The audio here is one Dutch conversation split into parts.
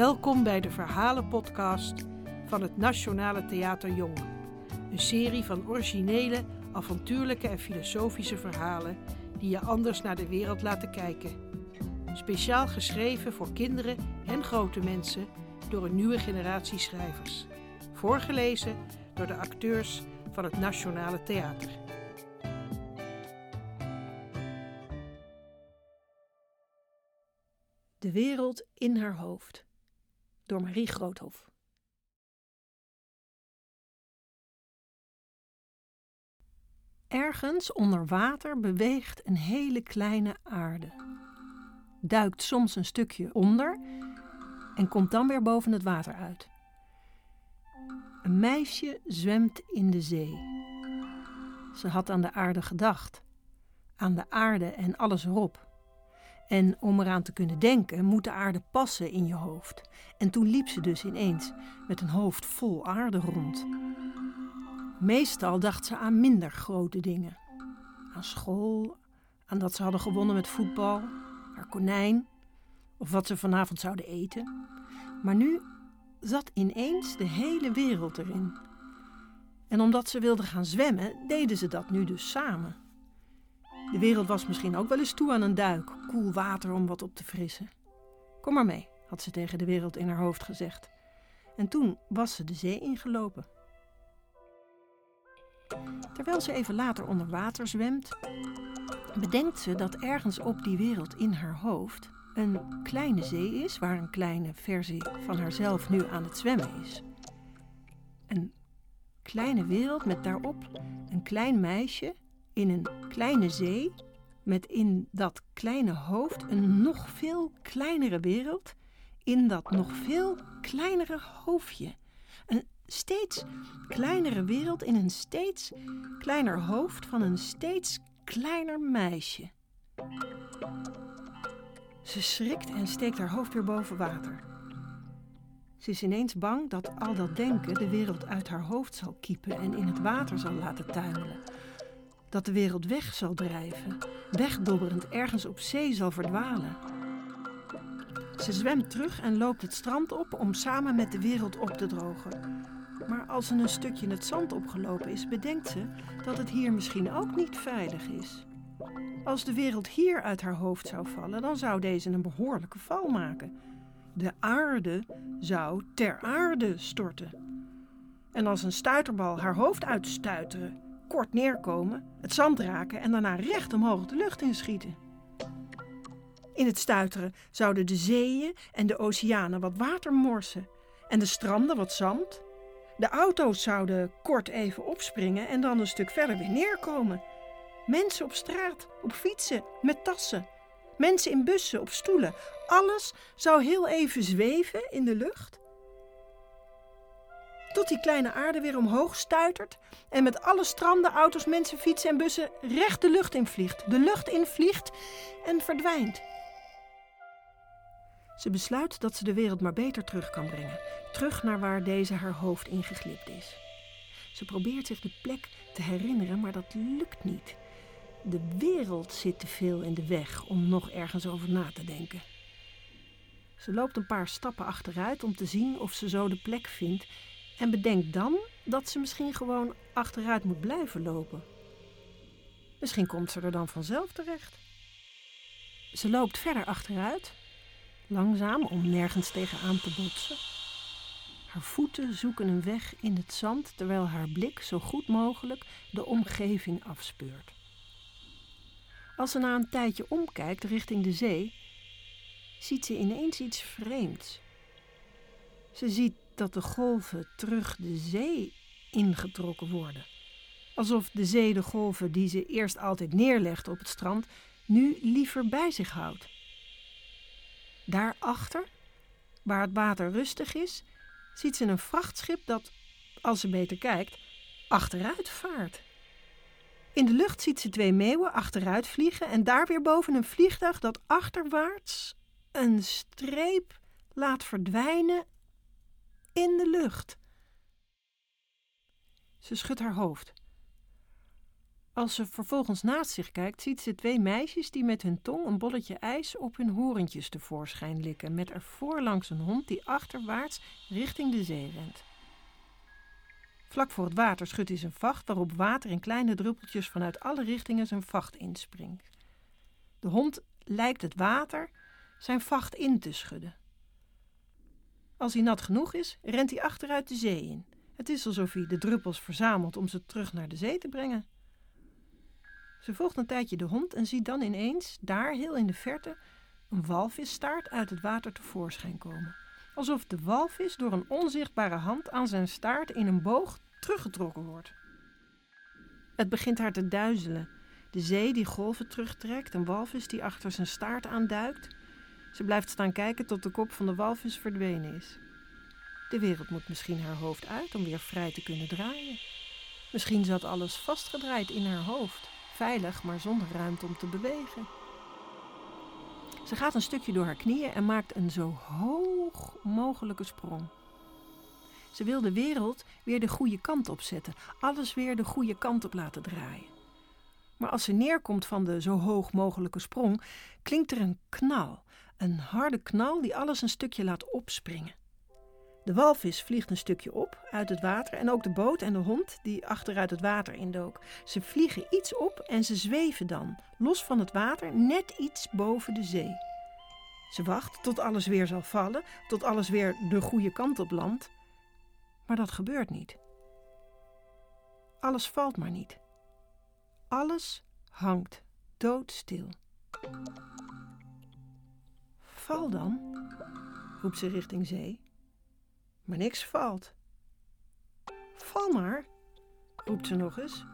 Welkom bij de Verhalenpodcast van het Nationale Theater Jong. Een serie van originele, avontuurlijke en filosofische verhalen die je anders naar de wereld laten kijken. Speciaal geschreven voor kinderen en grote mensen door een nieuwe generatie schrijvers. Voorgelezen door de acteurs van het Nationale Theater. De wereld in haar hoofd door Marie Groothof. Ergens onder water beweegt een hele kleine aarde. Duikt soms een stukje onder en komt dan weer boven het water uit. Een meisje zwemt in de zee. Ze had aan de aarde gedacht, aan de aarde en alles erop. En om eraan te kunnen denken, moet de aarde passen in je hoofd. En toen liep ze dus ineens met een hoofd vol aarde rond. Meestal dacht ze aan minder grote dingen. Aan school, aan dat ze hadden gewonnen met voetbal, haar konijn, of wat ze vanavond zouden eten. Maar nu zat ineens de hele wereld erin. En omdat ze wilden gaan zwemmen, deden ze dat nu dus samen. De wereld was misschien ook wel eens toe aan een duik, koel water om wat op te frissen. Kom maar mee, had ze tegen de wereld in haar hoofd gezegd. En toen was ze de zee ingelopen. Terwijl ze even later onder water zwemt, bedenkt ze dat ergens op die wereld in haar hoofd een kleine zee is, waar een kleine versie van haarzelf nu aan het zwemmen is. Een kleine wereld met daarop een klein meisje in een kleine zee met in dat kleine hoofd een nog veel kleinere wereld in dat nog veel kleinere hoofdje. Een steeds kleinere wereld in een steeds kleiner hoofd van een steeds kleiner meisje. Ze schrikt en steekt haar hoofd weer boven water. Ze is ineens bang dat al dat denken de wereld uit haar hoofd zal kiepen en in het water zal laten tuimelen dat de wereld weg zal drijven, wegdobberend ergens op zee zal verdwalen. Ze zwemt terug en loopt het strand op om samen met de wereld op te drogen. Maar als ze een stukje in het zand opgelopen is, bedenkt ze dat het hier misschien ook niet veilig is. Als de wereld hier uit haar hoofd zou vallen, dan zou deze een behoorlijke val maken. De aarde zou ter aarde storten. En als een stuiterbal haar hoofd uitstuiteren, kort neerkomen, het zand raken en daarna recht omhoog de lucht inschieten. In het stuiteren zouden de zeeën en de oceanen wat water morsen en de stranden wat zand. De auto's zouden kort even opspringen en dan een stuk verder weer neerkomen. Mensen op straat, op fietsen, met tassen. Mensen in bussen, op stoelen. Alles zou heel even zweven in de lucht tot die kleine aarde weer omhoog stuitert en met alle stranden, auto's, mensen, fietsen en bussen recht de lucht invliegt. De lucht invliegt en verdwijnt. Ze besluit dat ze de wereld maar beter terug kan brengen. Terug naar waar deze haar hoofd ingeglipt is. Ze probeert zich de plek te herinneren, maar dat lukt niet. De wereld zit te veel in de weg om nog ergens over na te denken. Ze loopt een paar stappen achteruit om te zien of ze zo de plek vindt en bedenk dan dat ze misschien gewoon achteruit moet blijven lopen. Misschien komt ze er dan vanzelf terecht. Ze loopt verder achteruit, langzaam om nergens tegenaan te botsen. Haar voeten zoeken een weg in het zand terwijl haar blik zo goed mogelijk de omgeving afspeurt. Als ze na een tijdje omkijkt richting de zee, ziet ze ineens iets vreemds. Ze ziet dat de golven terug de zee ingetrokken worden. Alsof de zee de golven die ze eerst altijd neerlegt op het strand, nu liever bij zich houdt. Daarachter, waar het water rustig is, ziet ze een vrachtschip dat, als ze beter kijkt, achteruit vaart. In de lucht ziet ze twee meeuwen achteruit vliegen en daar weer boven een vliegtuig dat achterwaarts een streep laat verdwijnen Ze schudt haar hoofd. Als ze vervolgens naast zich kijkt, ziet ze twee meisjes die met hun tong een bolletje ijs op hun horentjes tevoorschijn likken, met ervoor langs een hond die achterwaarts richting de zee rent. Vlak voor het water schudt hij zijn vacht, waarop water in kleine druppeltjes vanuit alle richtingen zijn vacht inspringt. De hond lijkt het water zijn vacht in te schudden. Als hij nat genoeg is, rent hij achteruit de zee in. Het is alsof hij de druppels verzamelt om ze terug naar de zee te brengen. Ze volgt een tijdje de hond en ziet dan ineens, daar heel in de verte, een walvisstaart uit het water tevoorschijn komen. Alsof de walvis door een onzichtbare hand aan zijn staart in een boog teruggetrokken wordt. Het begint haar te duizelen. De zee die golven terugtrekt, een walvis die achter zijn staart aanduikt. Ze blijft staan kijken tot de kop van de walvis verdwenen is. De wereld moet misschien haar hoofd uit om weer vrij te kunnen draaien. Misschien zat alles vastgedraaid in haar hoofd, veilig maar zonder ruimte om te bewegen. Ze gaat een stukje door haar knieën en maakt een zo hoog mogelijke sprong. Ze wil de wereld weer de goede kant op zetten, alles weer de goede kant op laten draaien. Maar als ze neerkomt van de zo hoog mogelijke sprong, klinkt er een knal, een harde knal die alles een stukje laat opspringen. De walvis vliegt een stukje op uit het water en ook de boot en de hond die achteruit het water indook. Ze vliegen iets op en ze zweven dan, los van het water, net iets boven de zee. Ze wacht tot alles weer zal vallen, tot alles weer de goede kant op landt. Maar dat gebeurt niet. Alles valt maar niet. Alles hangt doodstil. Val dan, roept ze richting zee maar niks valt. Val maar, roept ze nog eens.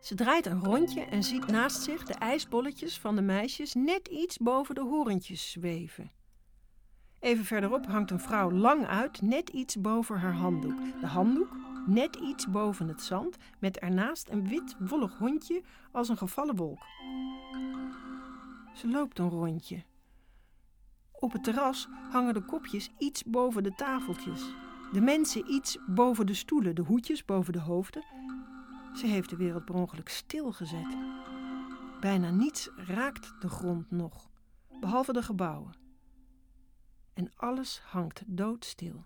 Ze draait een rondje en ziet naast zich de ijsbolletjes van de meisjes net iets boven de horentjes zweven. Even verderop hangt een vrouw lang uit, net iets boven haar handdoek. De handdoek net iets boven het zand, met ernaast een wit wollig hondje als een gevallen wolk. Ze loopt een rondje. Op het terras hangen de kopjes iets boven de tafeltjes. De mensen iets boven de stoelen, de hoedjes boven de hoofden. Ze heeft de wereld per ongeluk stilgezet. Bijna niets raakt de grond nog, behalve de gebouwen. En alles hangt doodstil.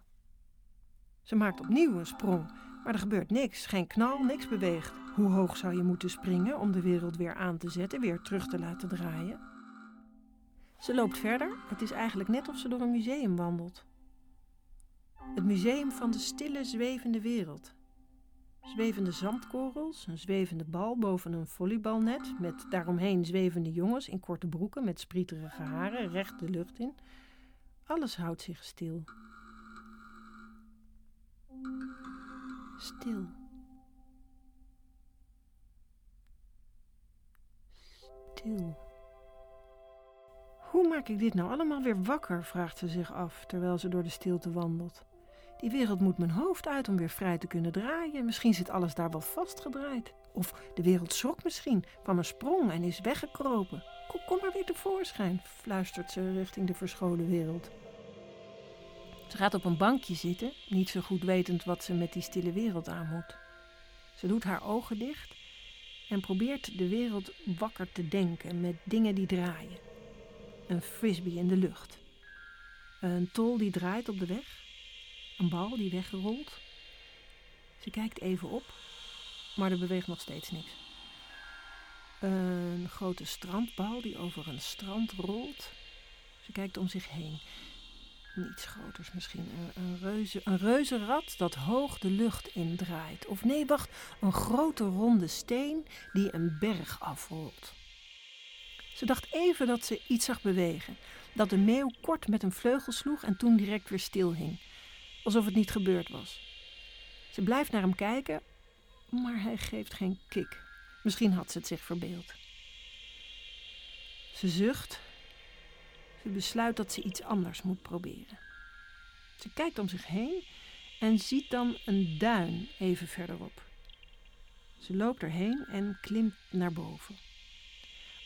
Ze maakt opnieuw een sprong, maar er gebeurt niks. Geen knal, niks beweegt. Hoe hoog zou je moeten springen om de wereld weer aan te zetten, weer terug te laten draaien? Ze loopt verder. Het is eigenlijk net of ze door een museum wandelt. Het museum van de stille, zwevende wereld. Zwevende zandkorrels, een zwevende bal boven een volleybalnet met daaromheen zwevende jongens in korte broeken met sprieterige haren recht de lucht in. Alles houdt zich stil. Stil. Stil. Hoe maak ik dit nou allemaal weer wakker? vraagt ze zich af terwijl ze door de stilte wandelt. Die wereld moet mijn hoofd uit om weer vrij te kunnen draaien. Misschien zit alles daar wel vastgedraaid. Of de wereld schrok misschien van een sprong en is weggekropen. Kom, kom maar weer tevoorschijn, fluistert ze richting de verscholen wereld. Ze gaat op een bankje zitten, niet zo goed wetend wat ze met die stille wereld aan moet. Ze doet haar ogen dicht en probeert de wereld wakker te denken met dingen die draaien een frisbee in de lucht. Een tol die draait op de weg. Een bal die wegrolt. Ze kijkt even op, maar er beweegt nog steeds niks. Een grote strandbal die over een strand rolt. Ze kijkt om zich heen. Niets groters misschien. Een, reuze, een reuzenrad dat hoog de lucht indraait. Of nee, wacht, een grote ronde steen die een berg afrolt. Ze dacht even dat ze iets zag bewegen. Dat de meeuw kort met een vleugel sloeg en toen direct weer stil hing. Alsof het niet gebeurd was. Ze blijft naar hem kijken, maar hij geeft geen kik. Misschien had ze het zich verbeeld. Ze zucht. Ze besluit dat ze iets anders moet proberen. Ze kijkt om zich heen en ziet dan een duin even verderop. Ze loopt erheen en klimt naar boven.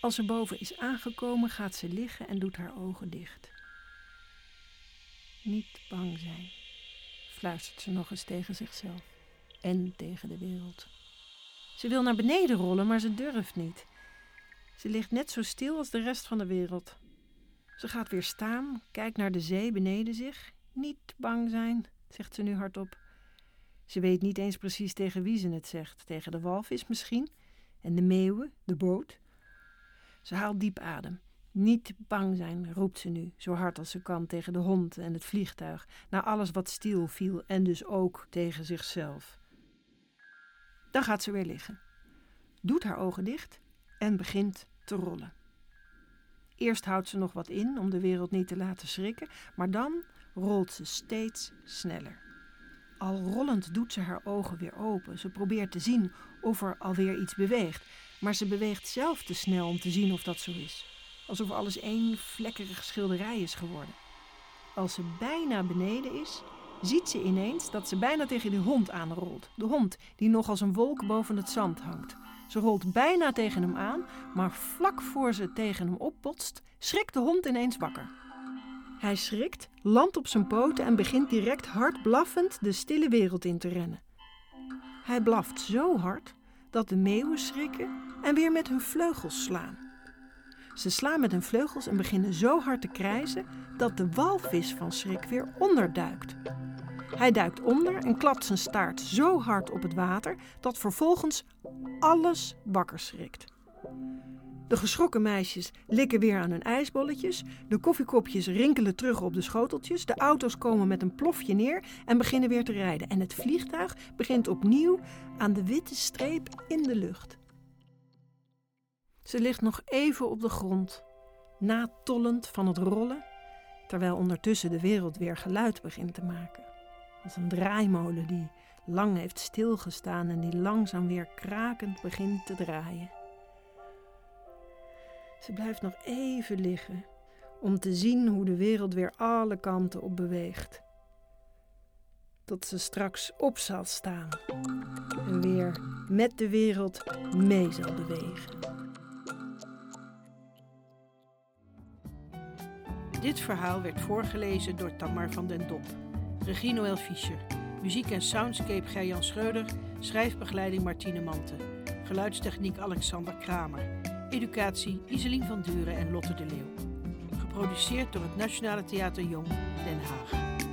Als ze boven is aangekomen, gaat ze liggen en doet haar ogen dicht. Niet bang zijn, fluistert ze nog eens tegen zichzelf en tegen de wereld. Ze wil naar beneden rollen, maar ze durft niet. Ze ligt net zo stil als de rest van de wereld. Ze gaat weer staan, kijkt naar de zee beneden zich. Niet bang zijn, zegt ze nu hardop. Ze weet niet eens precies tegen wie ze het zegt. Tegen de walvis misschien? En de meeuwen, de boot? Ze haalt diep adem. Niet bang zijn, roept ze nu, zo hard als ze kan tegen de hond en het vliegtuig, naar alles wat stil viel en dus ook tegen zichzelf. Dan gaat ze weer liggen, doet haar ogen dicht en begint te rollen. Eerst houdt ze nog wat in om de wereld niet te laten schrikken, maar dan rolt ze steeds sneller. Al rollend doet ze haar ogen weer open. Ze probeert te zien of er alweer iets beweegt, maar ze beweegt zelf te snel om te zien of dat zo is. Alsof alles één vlekkerig schilderij is geworden. Als ze bijna beneden is, ziet ze ineens dat ze bijna tegen de hond aanrolt. De hond die nog als een wolk boven het zand hangt. Ze rolt bijna tegen hem aan, maar vlak voor ze tegen hem opbotst, schrikt de hond ineens wakker. Hij schrikt, landt op zijn poten en begint direct hard blaffend de stille wereld in te rennen. Hij blaft zo hard dat de meeuwen schrikken en weer met hun vleugels slaan. Ze slaan met hun vleugels en beginnen zo hard te krijzen dat de walvis van schrik weer onderduikt. Hij duikt onder en klapt zijn staart zo hard op het water dat vervolgens alles wakker schrikt. De geschrokken meisjes likken weer aan hun ijsbolletjes, de koffiekopjes rinkelen terug op de schoteltjes, de auto's komen met een plofje neer en beginnen weer te rijden. En het vliegtuig begint opnieuw aan de witte streep in de lucht. Ze ligt nog even op de grond, natollend van het rollen, terwijl ondertussen de wereld weer geluid begint te maken. Als een draaimolen die lang heeft stilgestaan en die langzaam weer krakend begint te draaien. Ze blijft nog even liggen om te zien hoe de wereld weer alle kanten op beweegt. Tot ze straks op zal staan en weer met de wereld mee zal bewegen. Dit verhaal werd voorgelezen door Tamar van den Dop. Regie Noël Fischer. Muziek en soundscape Gerjan Schreuder. Schrijfbegeleiding Martine Manten. Geluidstechniek Alexander Kramer. Educatie Iselien van Duren en Lotte de Leeuw. Geproduceerd door het Nationale Theater Jong, Den Haag.